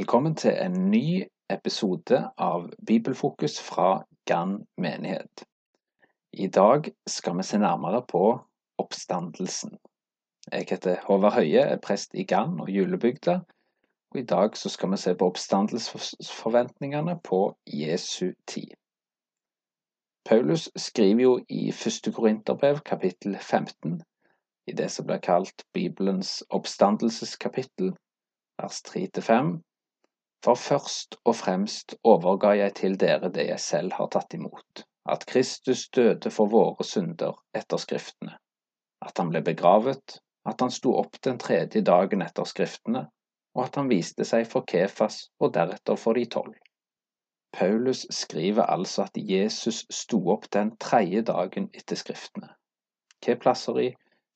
Velkommen til en ny episode av Bibelfokus fra Gann menighet. I dag skal vi se nærmere på oppstandelsen. Jeg heter Håvard Høie, er prest i Gann og julebygda, og i dag skal vi se på oppstandelsesforventningene på Jesu tid. Paulus skriver jo i første Korinterbrev kapittel 15, i det som blir kalt Bibelens oppstandelseskapittel, vers 3-5, for først og fremst overga jeg til dere det jeg selv har tatt imot, at Kristus døde for våre synder etter Skriftene, at han ble begravet, at han sto opp den tredje dagen etter Skriftene, og at han viste seg for Kefas og deretter for de tolv. Paulus skriver altså at Jesus sto opp den tredje dagen etter Skriftene. Hvilke plasser i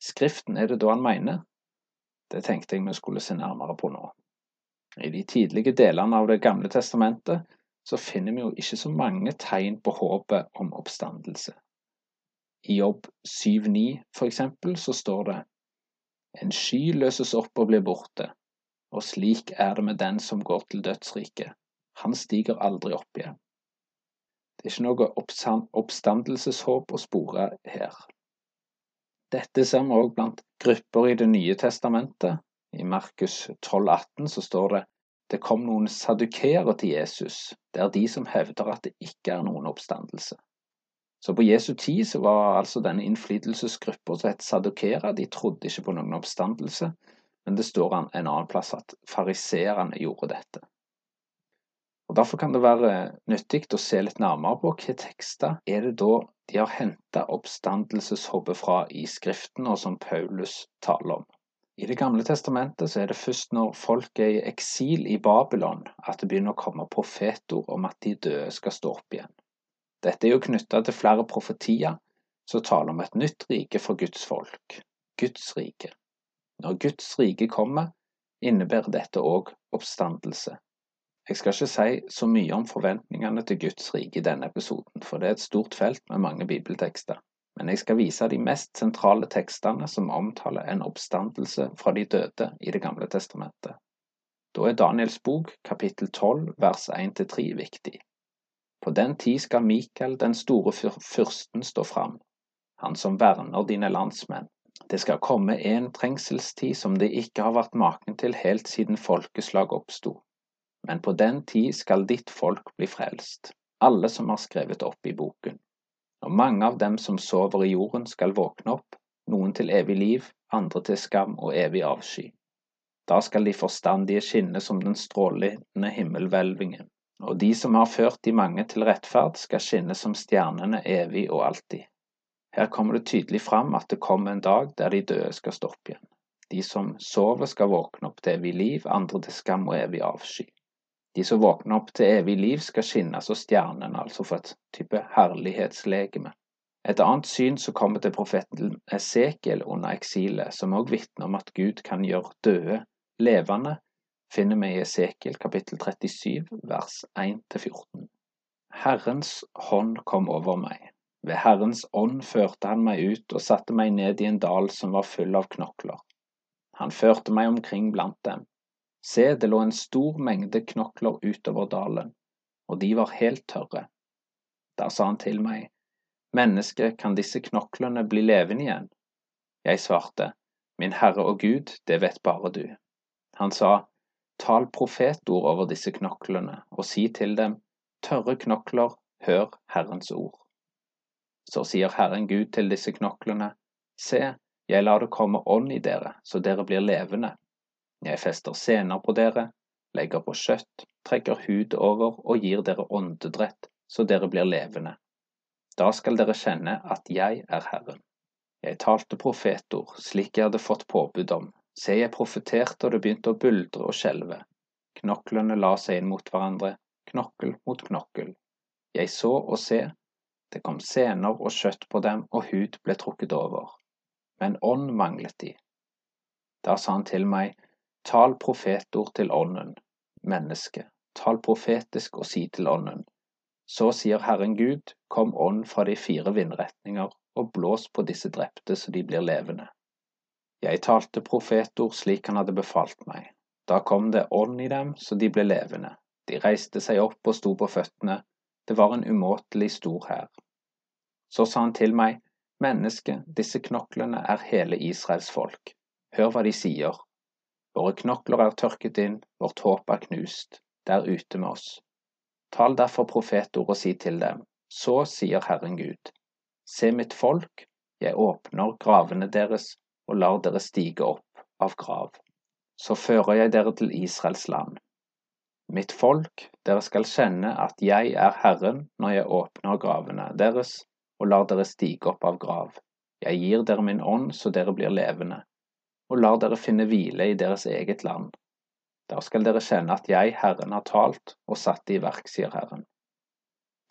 Skriften er det da han mener? Det tenkte jeg vi skulle se nærmere på nå. I de tidlige delene av Det gamle testamentet så finner vi jo ikke så mange tegn på håpet om oppstandelse. I Jobb 7,9 for eksempel så står det En sky løses opp og blir borte, og slik er det med den som går til dødsriket. Han stiger aldri opp igjen. Det er ikke noe oppstandelseshåp å spore her. Dette ser vi òg blant grupper i Det nye testamentet, i Markus 12,18 så står det det kom noen sadukeere til Jesus. Det er de som hevder at det ikke er noen oppstandelse. Så på Jesu tid så var altså denne innflytelsesgruppa som het sadukere, de trodde ikke på noen oppstandelse, men det står en annen plass at fariseerne gjorde dette. Og Derfor kan det være nyttig å se litt nærmere på hvilke tekster er det da de har henta oppstandelseshåpet fra i Skriften, og som Paulus taler om. I Det gamle testamentet så er det først når folk er i eksil i Babylon at det begynner å komme profetord om at de døde skal stå opp igjen. Dette er jo knytta til flere profetier som taler om et nytt rike for Guds folk, Guds rike. Når Guds rike kommer, innebærer dette òg oppstandelse. Jeg skal ikke si så mye om forventningene til Guds rike i denne episoden, for det er et stort felt med mange bibeltekster men jeg skal vise de mest sentrale tekstene som omtaler en oppstandelse fra de døde i Det gamle testamentet. Da er Daniels bok, kapittel 12, vers 1-3 viktig. På den tid skal Mikael, den store fyrsten, stå fram, han som verner dine landsmenn. Det skal komme en trengselstid som det ikke har vært maken til helt siden folkeslag oppsto. Men på den tid skal ditt folk bli frelst, alle som har skrevet opp i boken og mange av dem som sover i jorden skal våkne opp, noen til evig liv, andre til skam og evig avsky. Da skal de forstandige skinne som den strålende himmelhvelvingen, og de som har ført de mange til rettferd, skal skinne som stjernene evig og alltid. Her kommer det tydelig fram at det kommer en dag der de døde skal stå opp igjen. De som sover skal våkne opp til evig liv, andre til skam og evig avsky. De som våkner opp til evig liv, skal skinne som stjernene, altså for et type herlighetslegeme. Et annet syn som kommer til profeten Esekiel under eksilet, som også vitner om at Gud kan gjøre døde levende, finner vi i Esekiel kapittel 37, vers 1-14. Herrens hånd kom over meg. Ved Herrens ånd førte han meg ut og satte meg ned i en dal som var full av knokler. Han førte meg omkring blant dem Se, det lå en stor mengde knokler utover dalen, og de var helt tørre. Da sa han til meg, Menneske, kan disse knoklene bli levende igjen? Jeg svarte, Min Herre og Gud, det vet bare du. Han sa, Tal profetord over disse knoklene, og si til dem, Tørre knokler, hør Herrens ord. Så sier Herren Gud til disse knoklene, Se, jeg lar det komme ånd i dere, så dere blir levende. Jeg fester sener på dere, legger på kjøtt, trekker hud over og gir dere åndedrett, så dere blir levende. Da skal dere kjenne at jeg er Herren. Jeg talte profetord, slik jeg hadde fått påbud om. Se, jeg profeterte, og det begynte å buldre og skjelve. Knoklene la seg inn mot hverandre, knokkel mot knokkel. Jeg så og se, det kom sener og kjøtt på dem, og hud ble trukket over. Men ånd manglet de. Da sa han til meg, Tal profetord til ånden, menneske, tal profetisk og si til ånden. Så sier Herren Gud, kom ånd fra de fire vindretninger, og blås på disse drepte så de blir levende. Jeg talte profetord slik han hadde befalt meg. Da kom det ånd i dem, så de ble levende. De reiste seg opp og sto på føttene. Det var en umåtelig stor hær. Så sa han til meg, Menneske, disse knoklene er hele Israels folk. Hør hva de sier. Våre knokler er tørket inn, vårt håp er knust. Det er ute med oss. Tal derfor profetord og si til dem, så sier Herren Gud. Se mitt folk, jeg åpner gravene deres og lar dere stige opp av grav. Så fører jeg dere til Israels land. Mitt folk, dere skal kjenne at jeg er Herren når jeg åpner gravene deres og lar dere stige opp av grav. Jeg gir dere min ånd så dere blir levende, og lar dere finne hvile i deres eget land. Da skal dere kjenne at jeg, Herren, har talt og satt det i verk, sier Herren.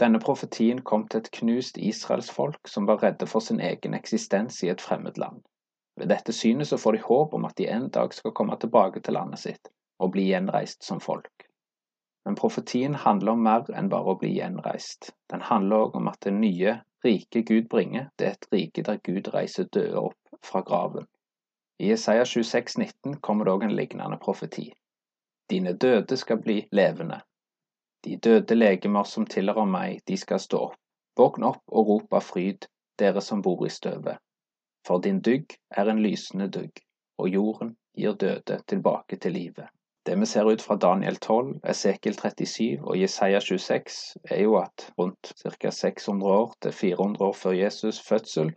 Denne profetien kom til et knust israelsfolk som var redde for sin egen eksistens i et fremmed land. Ved dette synet så får de håp om at de en dag skal komme tilbake til landet sitt og bli gjenreist som folk. Men profetien handler om mer enn bare å bli gjenreist. Den handler òg om at det nye rike Gud bringer, det er et rike der Gud reiser døde opp fra graven. I Jesaja 26, 19 kommer det òg en lignende profeti. Dine døde skal bli levende. De døde legemer som tilhører meg, de skal stå opp. Våkn opp og rop av fryd, dere som bor i støvet. For din dugg er en lysende dugg, og jorden gir døde tilbake til livet. Det vi ser ut fra Daniel 12, Esekiel 37 og Jesaja 26, er jo at rundt ca. 600 år til 400 år før Jesus' fødsel,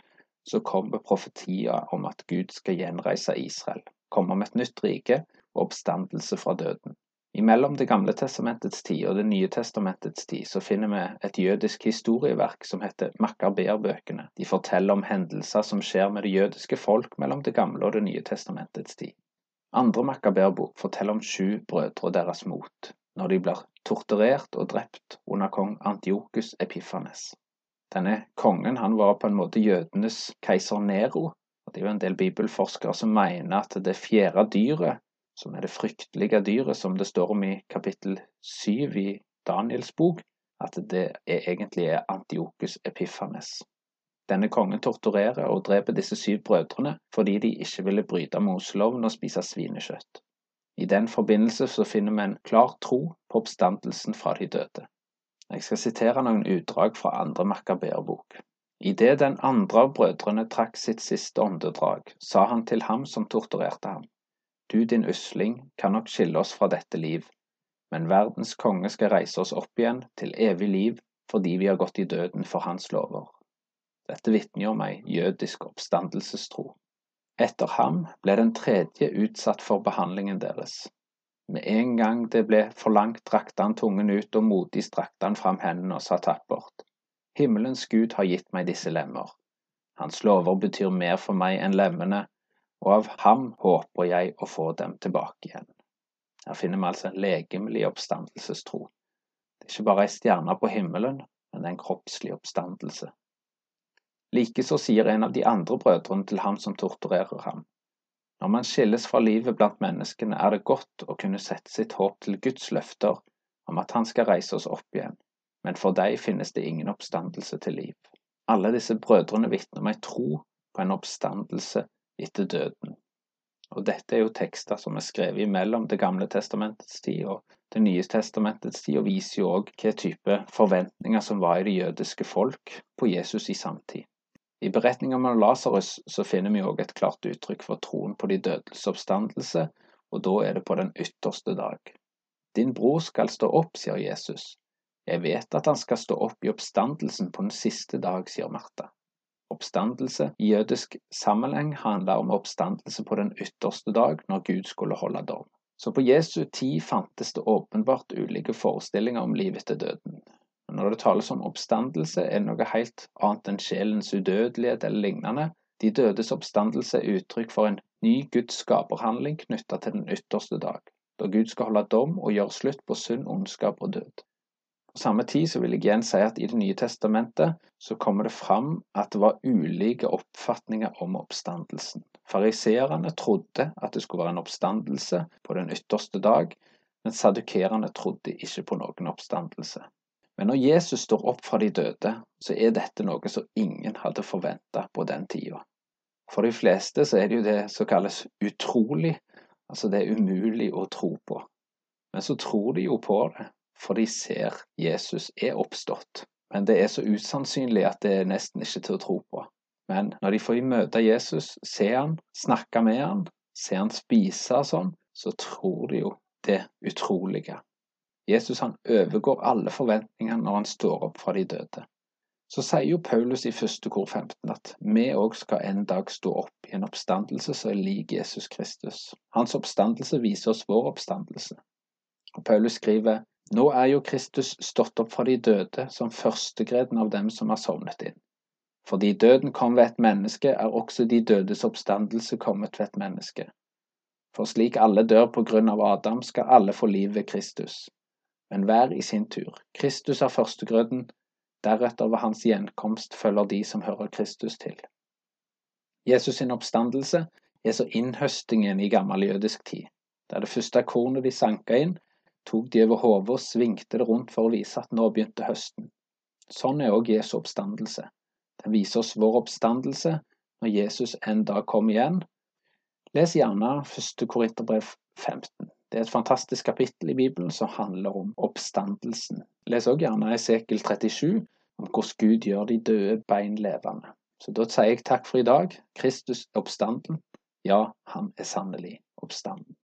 så kommer profetier om at Gud skal gjenreise Israel, komme med et nytt rike og oppstandelse fra døden. Imellom Det gamle testamentets tid og Det nye testamentets tid så finner vi et jødisk historieverk som heter Makaberbøkene. De forteller om hendelser som skjer med det jødiske folk mellom Det gamle og Det nye testamentets tid. Andre Makaberbok forteller om sju brødre og deres mot, når de blir torturert og drept under kong Antiokus Epifanes. Denne kongen han var på en måte jødenes keiser Nero. og Det er jo en del bibelforskere som mener at det fjerde dyret som er det fryktelige dyret som det står om i kapittel syv i Daniels bok, at det er egentlig er Antiokus Epifanes. Denne kongen torturerer og dreper disse syv brødrene fordi de ikke ville bryte Moseloven og spise svinekjøtt. I den forbindelse så finner vi en klar tro på oppstandelsen fra de døde. Jeg skal sitere noen utdrag fra andre Makaberbok. Idet den andre av brødrene trakk sitt siste åndedrag, sa han til ham som torturerte ham, du din usling kan nok skille oss fra dette liv, men verdens konge skal reise oss opp igjen til evig liv fordi vi har gått i døden for hans lover. Dette vitner om ei jødisk oppstandelsestro. Etter ham ble den tredje utsatt for behandlingen deres. Med en gang det ble for langt, drakte han tungen ut, og modig strakte han fram hendene og sa tappert. Himmelens Gud har gitt meg disse lemmer. Hans lover betyr mer for meg enn lemmene, og av ham håper jeg å få dem tilbake igjen. Her finner vi altså en legemlig oppstandelsestro. Det er ikke bare ei stjerne på himmelen, men en kroppslig oppstandelse. Likeså sier en av de andre brødrene til ham som torturerer ham. Når man skilles fra livet blant menneskene, er det godt å kunne sette sitt håp til Guds løfter om at han skal reise oss opp igjen, men for deg finnes det ingen oppstandelse til liv. Alle disse brødrene vitner om ei tro på en oppstandelse etter døden. Og dette er jo tekster som er skrevet imellom Det gamle testamentets tid og Det nye testamentets tid, og viser jo òg hva type forventninger som var i det jødiske folk på Jesus i samtid. I beretningen om Lasarus så finner vi òg et klart uttrykk for troen på de dødes oppstandelse, og da er det på den ytterste dag. Din bror skal stå opp, sier Jesus. Jeg vet at han skal stå opp i oppstandelsen på den siste dag, sier Martha. Oppstandelse i jødisk sammenheng handler om oppstandelse på den ytterste dag, når Gud skulle holde dom. Så på Jesu tid fantes det åpenbart ulike forestillinger om livet etter døden. Når det tales om oppstandelse, er det noe helt annet enn sjelens udødelighet eller lignende. De dødes oppstandelse er uttrykk for en ny Guds skaperhandling knytta til den ytterste dag, da Gud skal holde dom og gjøre slutt på synd, ondskap og død. På samme tid så vil jeg igjen si at i Det nye testamentet så kommer det fram at det var ulike oppfatninger om oppstandelsen. Fariseerne trodde at det skulle være en oppstandelse på den ytterste dag, men sadukerene trodde ikke på noen oppstandelse. Men når Jesus står opp fra de døde, så er dette noe som ingen hadde forventa på den tida. For de fleste så er det jo det som kalles utrolig Altså, det er umulig å tro på. Men så tror de jo på det, for de ser Jesus er oppstått. Men det er så usannsynlig at det er nesten ikke til å tro på. Men når de får møte Jesus, se han, snakke med han, se han spise og sånn, så tror de jo det utrolige. Jesus han overgår alle forventninger når han står opp fra de døde. Så sier jo Paulus i første kor 15 at vi òg skal en dag stå opp i en oppstandelse som er lik Jesus Kristus. Hans oppstandelse viser oss vår oppstandelse. Og Paulus skriver nå er jo Kristus stått opp fra de døde som førstegreden av dem som har sovnet inn. Fordi døden kom ved et menneske, er også de dødes oppstandelse kommet ved et menneske. For slik alle dør på grunn av Adam, skal alle få liv ved Kristus. Men hver i sin tur. Kristus er førstegrøden, deretter ved hans gjenkomst følger de som hører Kristus til. Jesus sin oppstandelse er så innhøstingen i gammel jødisk tid. Der det første kornet de sanka inn, tok de over hodet og svingte det rundt for å vise at nå begynte høsten. Sånn er òg Jesu oppstandelse. Den viser oss vår oppstandelse når Jesus en dag kommer igjen. Les gjerne 1. Korinterbrev 15. Det er et fantastisk kapittel i Bibelen som handler om oppstandelsen. Les òg gjerne Esekel 37, om hvordan Gud gjør de døde bein levende. Så da sier jeg takk for i dag. Kristus er oppstanden. Ja, han er sannelig oppstanden.